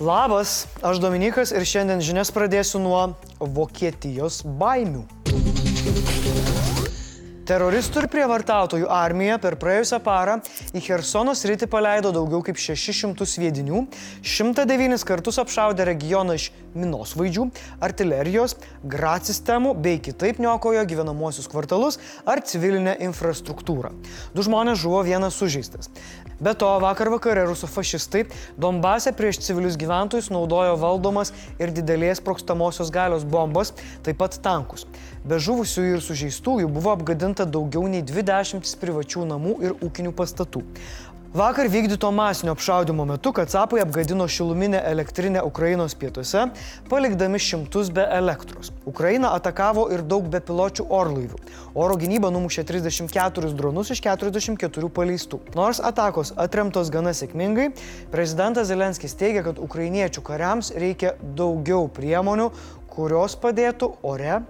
Labas, aš Dominikas ir šiandien žinias pradėsiu nuo Vokietijos baimių. Teroristų ir prievartautojų armija per praėjusią parą į Hersono sritį paleido daugiau kaip 600 sviedinių, 109 kartus apšaudė regioną iš minosvaidžių, artilerijos, grat sistemų bei kitaip niokojo gyvenamosius kvartalus ar civilinę infrastruktūrą. Du žmonės žuvo, vienas sužeistas. Be to, vakar vakare rusų fašistai Donbase prieš civilius gyventojus naudojo valdomas ir didelės prokstamosios galios bombas, taip pat tankus. Be žuvusiųjų ir sužeistųjų buvo apgadinta daugiau nei 20 privačių namų ir ūkinių pastatų. Vakar vykdyto masinio apšaudimo metu Kacapai apgadino šiluminę elektrinę Ukrainos pietuose, palikdami šimtus be elektros. Ukraina atakavo ir daug bepiločių orlaivių. Oro gynyba numušė 34 dronus iš 44 paleistų. Nors atakos atremtos gana sėkmingai, prezidentas Zelenskis teigia, kad ukrainiečių kariams reikia daugiau priemonių, kurios padėtų ore.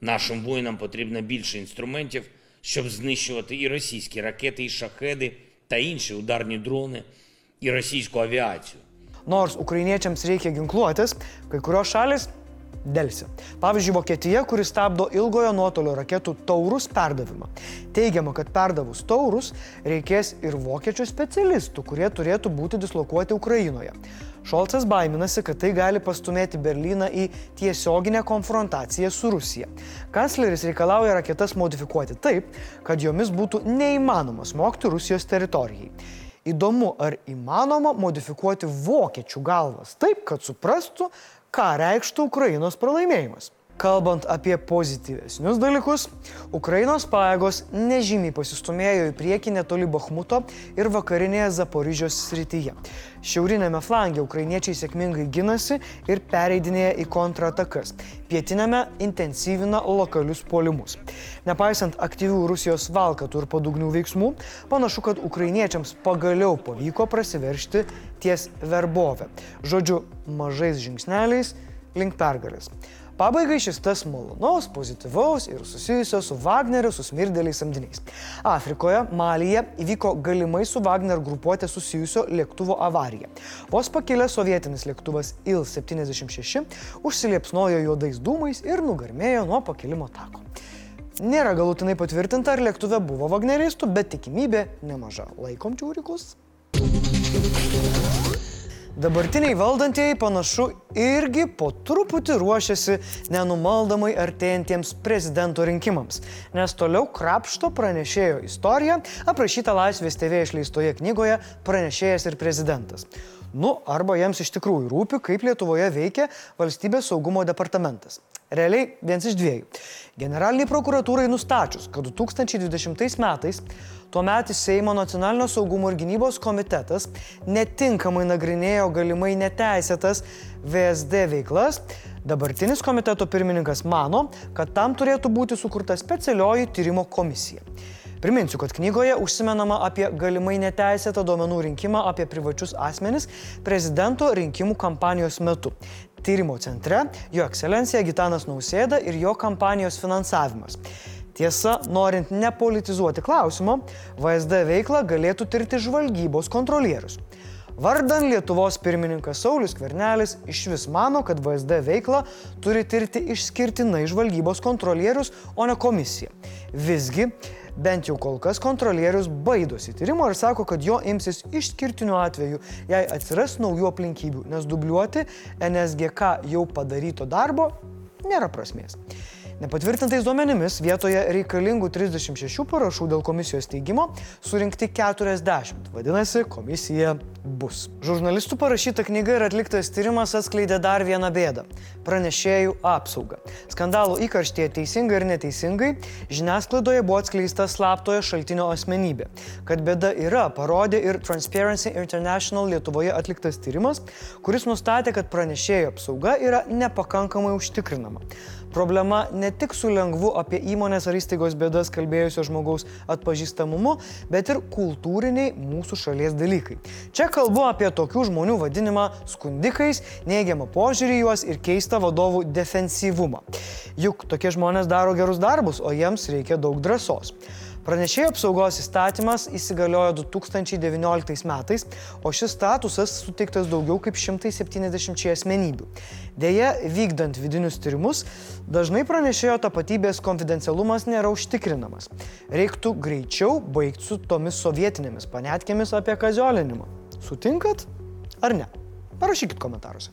Нашим воїнам потрібно більше інструментів, щоб знищувати і російські ракети, і шахеди та інші ударні дрони, і російську авіацію. Nors ukrainiečiams reikia ginkluotis, kai kurios šalis dėlsi. Pavyzdžiui, Vokietija, kuris stabdo ilgojo nuotolio raketų taurus perdavimą. Teigiama, kad perdavus taurus reikės ir vokiečių specialistų, kurie turėtų būti dislokuoti Ukrainoje. Šolcas baiminasi, kad tai gali pastumėti Berliną į tiesioginę konfrontaciją su Rusija. Kancleris reikalauja raketas modifikuoti taip, kad jomis būtų neįmanoma smogti Rusijos teritorijai. Įdomu, ar įmanoma modifikuoti vokiečių galvas taip, kad suprastų, ką reikštų Ukrainos pralaimėjimas. Kalbant apie pozityvesnius dalykus, Ukrainos pajėgos nežymiai pasistumėjo į priekį netoli Bakhmuto ir vakarinėje Zaporižios srityje. Šiaurinėme flange ukrainiečiai sėkmingai ginasi ir pereidinėja į kontratakas. Pietinėme intensyvina lokalius polimus. Nepaisant aktyvių Rusijos valkatų ir padugnių veiksmų, panašu, kad ukrainiečiams pagaliau pavyko prasiveršti ties verbovę. Žodžiu, mažais žingsneliais link pergalės. Pabaigai šis tas malonaus, pozityvaus ir susijusio su Wagneriu susmirdėliais samdiniais. Afrikoje, Malyje įvyko galimai su Wagner grupuotė susijusio lėktuvo avarija. Vos pakilęs sovietinis lėktuvas Il-76 užsiliepsnojo juodais dūmais ir nugarmėjo nuo pakilimo tako. Nėra galutinai patvirtinta, ar lėktuve buvo Wagneristų, bet tikimybė nemaža. Laikom čiūrikus. Dabartiniai valdantieji panašu irgi po truputį ruošiasi nenumaldomai artėjantiems prezidento rinkimams, nes toliau krapšto pranešėjo istoriją aprašyta Laisvės TV išleistoje knygoje Pranešėjas ir prezidentas. Nu, arba jiems iš tikrųjų rūpi, kaip Lietuvoje veikia valstybės saugumo departamentas. Realiai vienas iš dviejų. Generaliniai prokuratūrai nustačius, kad 2020 metais tuometis Seimo nacionalinio saugumo ir gynybos komitetas netinkamai nagrinėjo galimai neteisėtas VSD veiklas, dabartinis komiteto pirmininkas mano, kad tam turėtų būti sukurta specialioji tyrimo komisija. Priminsiu, kad knygoje užsimenama apie galimai neteisėtą duomenų rinkimą apie privačius asmenis prezidento rinkimų kampanijos metu. Tyrimo centre jo ekscelencija Gitanas Nausėda ir jo kampanijos finansavimas. Tiesa, norint nepolitizuoti klausimo, VSD veiklą galėtų tirti žvalgybos kontrolierius. Vardan Lietuvos pirmininkas Saulis Kvernelis iš vis mano, kad VSD veiklą turi tirti išskirtinai žvalgybos kontrolierius, o ne komisija. Visgi, bent jau kol kas kontrolierius baidosi tyrimo ir sako, kad jo imsis išskirtiniu atveju, jei atsiras naujų aplinkybių, nes dubliuoti NSGK jau padaryto darbo nėra prasmės. Nepatvirtintais duomenimis vietoje reikalingų 36 parašų dėl komisijos teigimo surinkti 40. Vadinasi, komisija bus. Žurnalistų parašyta knyga ir atliktas tyrimas atskleidė dar vieną bėdą - pranešėjų apsaugą. Skandalų įkarštėje teisingai ir neteisingai žiniasklaidoje buvo atskleista slaptojo šaltinio asmenybė. Kad bėda yra, parodė ir Transparency International Lietuvoje atliktas tyrimas, kuris nustatė, kad pranešėjų apsauga yra nepakankamai užtikrinama. Problema ne tik su lengvu apie įmonės ar įstaigos bėdas kalbėjusio žmogaus atpažįstamumu, bet ir kultūriniai mūsų šalies dalykai. Čia kalbu apie tokių žmonių vadinimą skundikais, neigiamą požiūrį juos ir keistą vadovų defensyvumą. Juk tokie žmonės daro gerus darbus, o jiems reikia daug drąsos. Pranešėjų apsaugos įstatymas įsigaliojo 2019 metais, o šis statusas suteiktas daugiau kaip 170 asmenybių. Deja, vykdant vidinius tyrimus, dažnai pranešėjo tapatybės konfidencialumas nėra užtikrinamas. Reiktų greičiau baigti su tomis sovietinėmis panetkėmis apie kaziolinimą. Sutinkat ar ne? Parašykit komentaruose.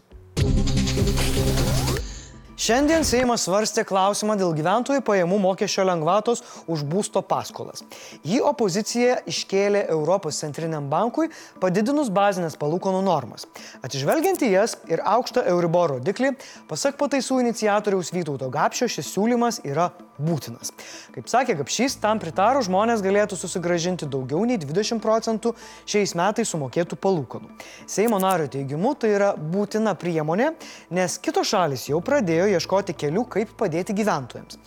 Šiandien Seimas svarstė klausimą dėl gyventojų pajamų mokesčio lengvatos už būsto paskolas. Jį opozicija iškėlė Europos centriniam bankui, padidinus bazinės palūkanų normas. Atsižvelgiant į jas ir aukštą Euribor rodiklį, pasak pataisų iniciatoriaus Vytauto Gapšio, šis siūlymas yra būtinas. Kaip sakė Gapšys, tam pritarus žmonės galėtų susigražinti daugiau nei 20 procentų šiais metais sumokėtų palūkanų. Seimo nario teigimu tai yra būtina priemonė, nes kitos šalis jau pradėjo ieškoti kelių, kaip padėti gyventojams.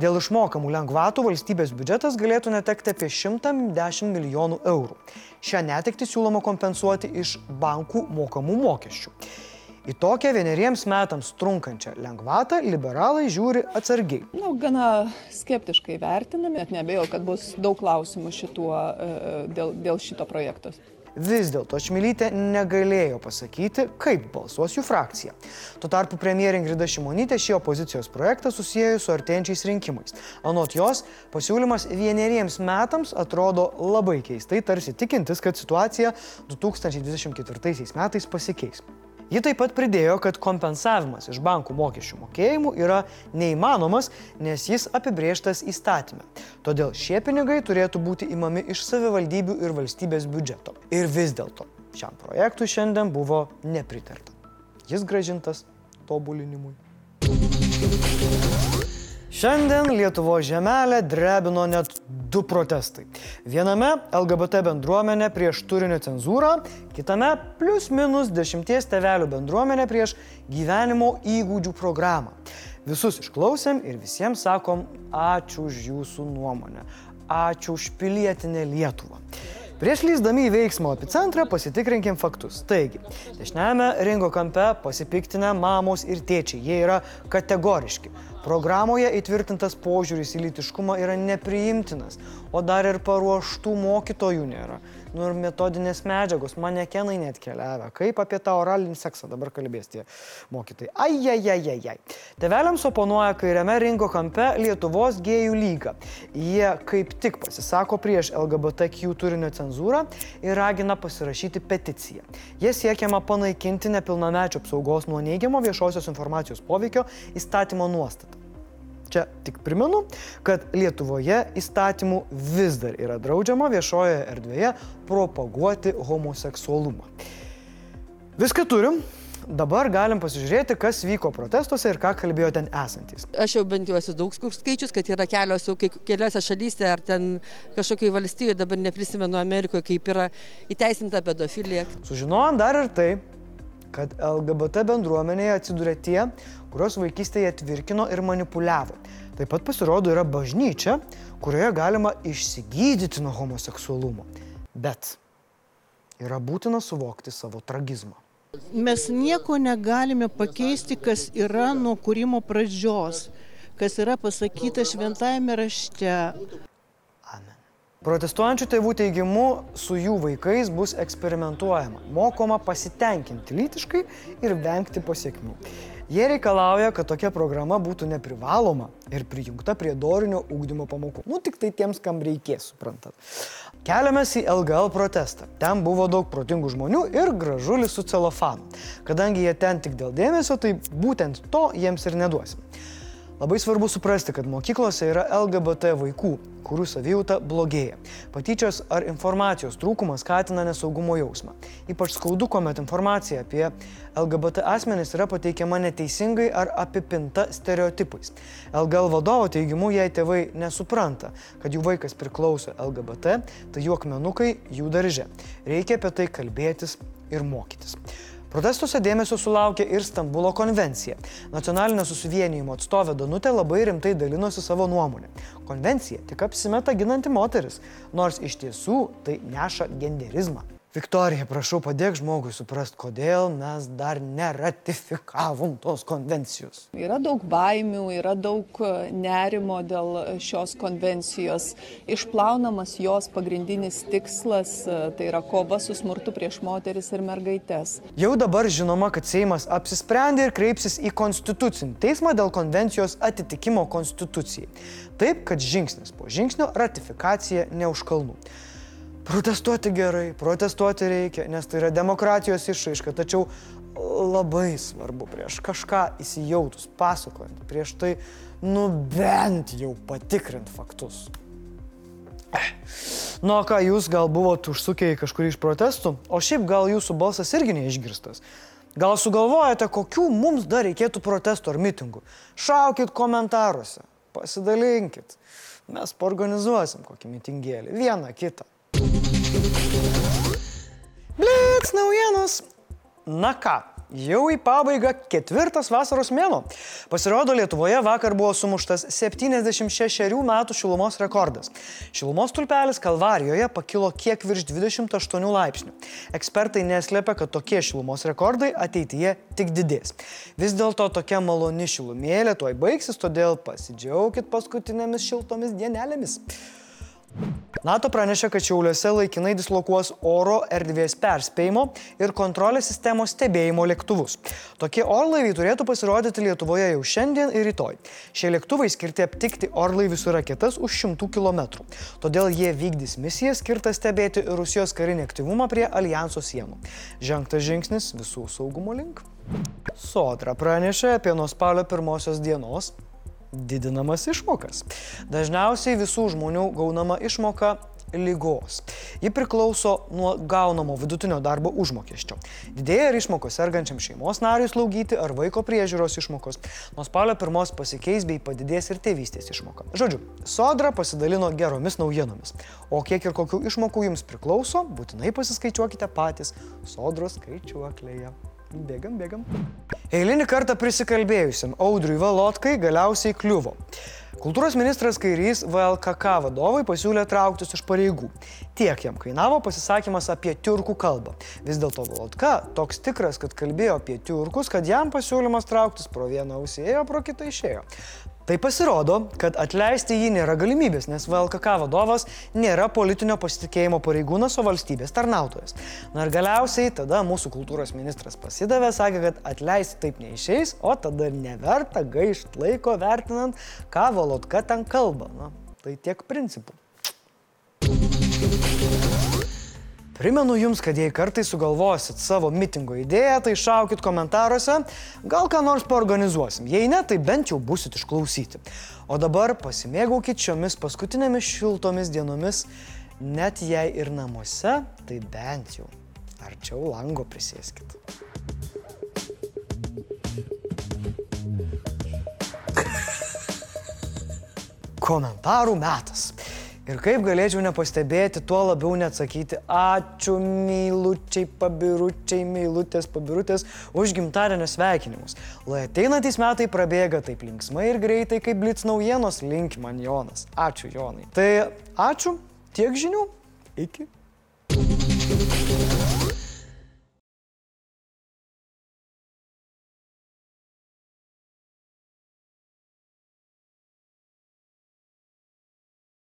Dėl išmokamų lengvatų valstybės biudžetas galėtų netekti apie 110 milijonų eurų. Šią netekti siūloma kompensuoti iš bankų mokamų mokesčių. Į tokią vieneriems metams trunkančią lengvatą liberalai žiūri atsargiai. Na, gana skeptiškai vertiname, net nebėjau, kad bus daug klausimų šituo, e, dėl, dėl šito projekto. Vis dėlto Šmilytė negalėjo pasakyti, kaip balsuos jų frakcija. Tuo tarpu premjerė Ingrida Šimonytė šį opozicijos projektą susijęjo su artėjančiais rinkimais. Anot jos, pasiūlymas vieneriems metams atrodo labai keistai, tarsi tikintis, kad situacija 2024 metais pasikeis. Ji taip pat pridėjo, kad kompensavimas iš bankų mokesčių mokėjimų yra neįmanomas, nes jis apibrieštas įstatymė. Todėl šie pinigai turėtų būti imami iš savivaldybių ir valstybės biudžeto. Ir vis dėlto šiam projektui šiandien buvo nepritarta. Jis gražintas tobulinimui. Šiandien Lietuvo žemelę drebino net du protestai. Viename LGBT bendruomenė prieš turinio cenzūrą, kitame plius minus dešimties tevelių bendruomenė prieš gyvenimo įgūdžių programą. Visus išklausėm ir visiems sakom ačiū už jūsų nuomonę, ačiū už pilietinę Lietuvą. Prieš lyzdami į veiksmo epicentrą pasitikrinkim faktus. Taigi, dešiniame ringo kampe pasipiktinę mamos ir tėčiai. Jie yra kategoriški. Programoje įtvirtintas požiūris į lytiškumą yra nepriimtinas, o dar ir paruoštų mokytojų nėra nu ir metodinės medžiagos, manekenai net keliavę. Kaip apie tą oralinį seksą dabar kalbės tie mokytojai. Ajajajajai. Teveliams oponuoja kairiame rinko kampe Lietuvos gėjų lyga. Jie kaip tik pasisako prieš LGBTQ turinio cenzūrą ir ragina pasirašyti peticiją. Jie siekiama panaikinti nepilnamečio apsaugos nuo neigiamo viešosios informacijos poveikio įstatymo nuostatą. Čia tik primenu, kad Lietuvoje įstatymų vis dar yra draudžiama viešojoje erdvėje propaguoti homoseksualumą. Viską turim. Dabar galim pasižiūrėti, kas vyko protestuose ir ką kalbėjo ten esantis. Aš jau bent jau esu daug skaičius, kad yra kelios, keliose šalyse ar ten kažkokiai valstybėje, dabar neprisimenu Amerikoje, kaip yra įteisinta pedofilija. Sužinojom dar ir tai, kad LGBT bendruomenėje atsidūrė tie, kurios vaikystėje tvirkino ir manipuliavo. Taip pat pasirodo yra bažnyčia, kurioje galima išsigydyti nuo homoseksualumo. Bet yra būtina suvokti savo tragizmą. Mes nieko negalime pakeisti, kas yra nuo kūrimo pradžios, kas yra pasakyta šventajame rašte. Protestuojančių tėvų teigimu, su jų vaikais bus eksperimentuojama, mokoma pasitenkinti lytiškai ir vengti pasiekmių. Jie reikalauja, kad tokia programa būtų neprivaloma ir prijungta prie dorinio ūkdymo pamokų. Nu, tik tai tiems, kam reikės, suprantat. Keliamės į LGL protestą. Ten buvo daug protingų žmonių ir gražulis su celofanu. Kadangi jie ten tik dėl dėmesio, tai būtent to jiems ir neduosim. Labai svarbu suprasti, kad mokyklose yra LGBT vaikų, kurių savijauta blogėja. Patyčios ar informacijos trūkumas skatina nesaugumo jausmą. Ypač skaudu, kuomet informacija apie LGBT asmenis yra pateikiama neteisingai ar apipinta stereotipais. LGL vadovo teigimu, jei tėvai nesupranta, kad jų vaikas priklauso LGBT, tai jų akmenukai jų darže. Reikia apie tai kalbėtis ir mokytis. Protestuose dėmesio sulaukė ir Stambulo konvencija. Nacionalinio susivienijimo atstovė Danutė labai rimtai dalinosi savo nuomonę. Konvencija tik apsimeta ginanti moteris, nors iš tiesų tai neša genderizmą. Viktorija, prašau, padėk žmogui suprasti, kodėl mes dar neratifikavom tos konvencijos. Yra daug baimių, yra daug e, nerimo dėl šios konvencijos. Išplaunamas jos pagrindinis tikslas e, tai yra kova su smurtu prieš moteris ir mergaitės. Jau dabar žinoma, kad Seimas apsisprendė ir kreipsis į Konstitucinį teismą dėl konvencijos atitikimo Konstitucijai. Taip, kad žingsnis po žingsnio ratifikacija ne už kalnų. Protestuoti gerai, protestuoti reikia, nes tai yra demokratijos išraiška, tačiau labai svarbu prieš kažką įsijautus pasakojant, prieš tai nu bent jau patikrint faktus. Eh. Nu, ką jūs gal buvot užsukę į kažkurį iš protestų, o šiaip gal jūsų balsas irgi neišgirstas. Gal sugalvojate, kokių mums dar reikėtų protestų ar mitingų? Šaukit komentaruose, pasidalinkit. Mes paorganizuosim kokį mitingėlį, vieną kitą. Blitz naujienos. Na ką, jau į pabaigą ketvirtas vasaros mėno. Pasirodo, Lietuvoje vakar buvo sumuštas 76 metų šilumos rekordas. Šilumos tulpelis Kalvarijoje pakilo kiek virš 28 laipsnių. Ekspertai neslėpia, kad tokie šilumos rekordai ateityje tik didės. Vis dėlto tokia maloni šilumėlė tuoj baigsis, todėl pasidžiaugit paskutinėmis šiltomis dienelėmis. NATO pranešė, kad Šiauliuose laikinai dislokuos oro erdvės perspėjimo ir kontrolės sistemos stebėjimo lėktuvus. Tokie orlaiviai turėtų pasirodyti Lietuvoje jau šiandien ir rytoj. Šie lėktuvai skirti aptikti orlaivių su raketas už šimtų kilometrų. Todėl jie vykdys misiją skirtą stebėti Rusijos karinį aktyvumą prie alijanso sienų. Žengtas žingsnis visų saugumo link. Sodra pranešė apie nuo spalio pirmosios dienos didinamas išmokas. Dažniausiai visų žmonių gaunama išmoka lygos. Ji priklauso nuo gaunamo vidutinio darbo užmokesčio. Didėja ir išmokos sergančiam šeimos nariui slaugyti ar vaiko priežiūros išmokos. Nuo spalio pirmos pasikeis bei padidės ir tėvystės išmoka. Žodžiu, sodra pasidalino geromis naujienomis. O kiek ir kokių išmokų jums priklauso, būtinai pasiskaičiuokite patys sodros skaičiuoklėje. Bėgam, bėgam. Eilinį kartą prisikalbėjusiam Audriui Valotkai galiausiai kliuvo. Kultūros ministras Kairys VLKK vadovai pasiūlė trauktis iš pareigų. Tiek jam kainavo pasisakymas apie tiurkų kalbą. Vis dėlto Valotka toks tikras, kad kalbėjo apie tiurkus, kad jam pasiūlymas trauktis pro vieną ausį ėjo, pro kitą išėjo. Tai pasirodo, kad atleisti jį nėra galimybės, nes VLKK vadovas nėra politinio pasitikėjimo pareigūnas, o valstybės tarnautojas. Na ir galiausiai tada mūsų kultūros ministras pasidavė, sakė, kad atleisti taip neišeis, o tada neverta gaišti laiko vertinant, ką Valotka ten kalba. Na, tai tiek principų. Primenu Jums, kad jei kartai sugalvosit savo mitingo idėją, tai šaukit komentaruose, gal ką nors paorganizuosim. Jei ne, tai bent jau busit išklausyti. O dabar pasimėgaukit šiomis paskutinėmis šiltomis dienomis, net jei ir namuose, tai bent jau arčiau lango prisėskit. Komentarų metas. Ir kaip galėčiau nepastebėti, tuo labiau neatsakyti ačiū mylučiai, pabiručiai, mylutės, pabirutės už gimtadienio sveikinimus. Lai ateinantys metai prabėga taip linksmai ir greitai, kaip blitz naujienos, link man Jonas. Ačiū Jonai. Tai ačiū, tiek žinių, iki.